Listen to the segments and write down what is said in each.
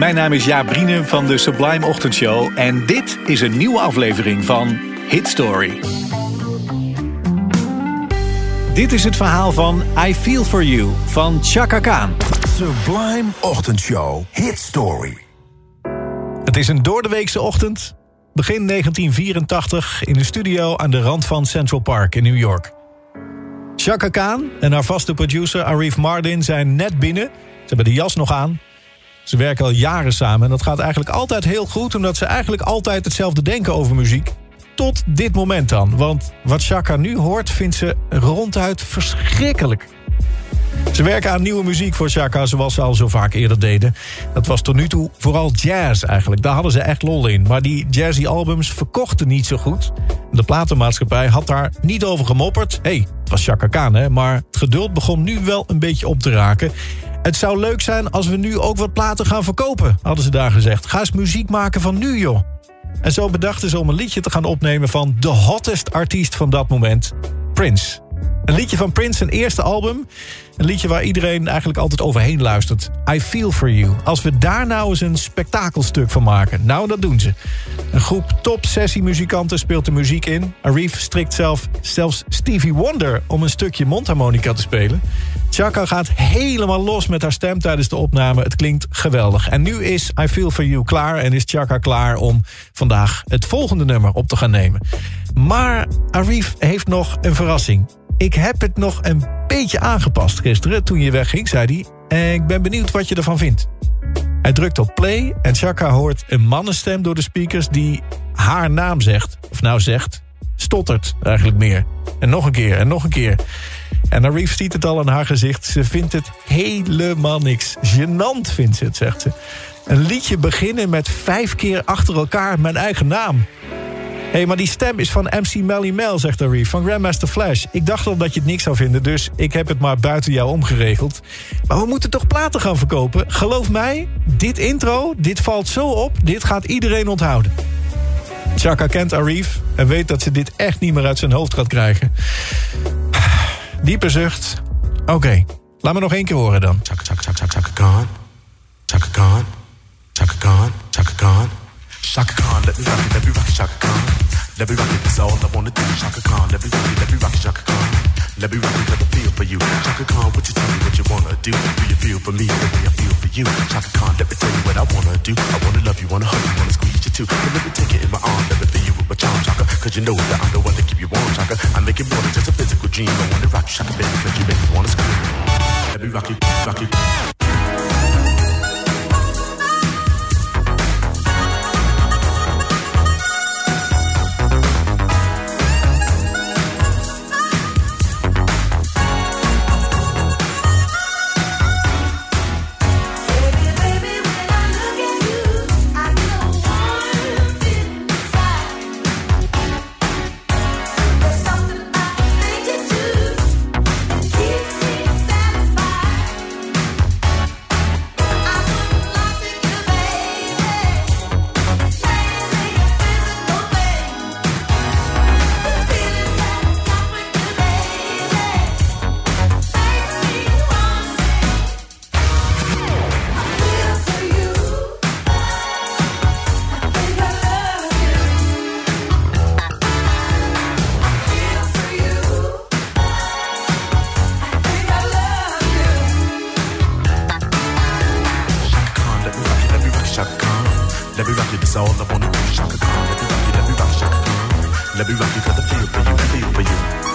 Mijn naam is Jaap Brienen van de Sublime Ochtendshow en dit is een nieuwe aflevering van Hit Story. Dit is het verhaal van I Feel For You van Chaka Khan. Sublime Ochtendshow Hit Story. Het is een doordeweekse ochtend, begin 1984... in een studio aan de rand van Central Park in New York. Chaka Khan en haar vaste producer Arif Mardin zijn net binnen. Ze hebben de jas nog aan. Ze werken al jaren samen en dat gaat eigenlijk altijd heel goed... omdat ze eigenlijk altijd hetzelfde denken over muziek. Tot dit moment dan, want wat Chaka nu hoort... vindt ze ronduit verschrikkelijk. Ze werken aan nieuwe muziek voor Chaka zoals ze al zo vaak eerder deden. Dat was tot nu toe vooral jazz eigenlijk. Daar hadden ze echt lol in. Maar die jazzy albums verkochten niet zo goed. De platenmaatschappij had daar niet over gemopperd. Hey, het was Chaka Khan, hè? Maar het geduld begon nu wel een beetje op te raken. Het zou leuk zijn als we nu ook wat platen gaan verkopen, hadden ze daar gezegd. Ga eens muziek maken van nu, joh. En zo bedachten ze om een liedje te gaan opnemen van de hottest artiest van dat moment, Prince. Een liedje van Prince, zijn eerste album. Een liedje waar iedereen eigenlijk altijd overheen luistert. I Feel For You. Als we daar nou eens een spektakelstuk van maken. Nou, dat doen ze. Een groep top muzikanten speelt de muziek in. Arif strikt zelf, zelfs Stevie Wonder om een stukje mondharmonica te spelen. Chaka gaat helemaal los met haar stem tijdens de opname. Het klinkt geweldig. En nu is I Feel For You klaar en is Chaka klaar om vandaag het volgende nummer op te gaan nemen. Maar Arif heeft nog een verrassing. Ik heb het nog een beetje aangepast gisteren toen je wegging, zei hij. Ik ben benieuwd wat je ervan vindt. Hij drukt op play en Chaka hoort een mannenstem door de speakers... die haar naam zegt, of nou zegt, stottert eigenlijk meer. En nog een keer, en nog een keer. En Arif ziet het al aan haar gezicht. Ze vindt het helemaal niks. Genant vindt ze het, zegt ze. Een liedje beginnen met vijf keer achter elkaar mijn eigen naam. Hé, hey, maar die stem is van MC Melly Mel, zegt Arif, van Grandmaster Flash. Ik dacht al dat je het niks zou vinden, dus ik heb het maar buiten jou omgeregeld. Maar we moeten toch platen gaan verkopen? Geloof mij, dit intro, dit valt zo op, dit gaat iedereen onthouden. Chaka kent Arif en weet dat ze dit echt niet meer uit zijn hoofd gaat krijgen. Diepe zucht. Oké, laat me nog één keer horen dan. Chaka, chaka, chaka, chaka. Chaka. Let me it, let me feel for you. Chaka Khan, what you tell me what you wanna do? Do you feel for me the way I feel for you? Chaka Khan, let me tell you what I wanna do. I wanna love you, wanna hug you, wanna squeeze you too. And let me take it in my arms, let me feel you with my charm, Chaka. Cause you know that I'm the one that keep you warm, Chaka. I make it more than just a physical dream. I wanna rock you, Chaka, baby, cause you make me wanna scream. Let me rock you, rock you. Give all up on the Let me rock you, let me rock, shaka Let me rock you, got the feel for you, feel for you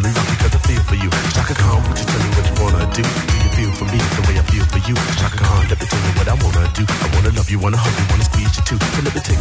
let me rock you cause I feel for you. Shaka Khan, would you tell me what you wanna do? Do you feel for me the way I feel for you? Shaka Khan, let me tell you what I wanna do. I wanna love you, wanna hug you, wanna squeeze you too. So let me take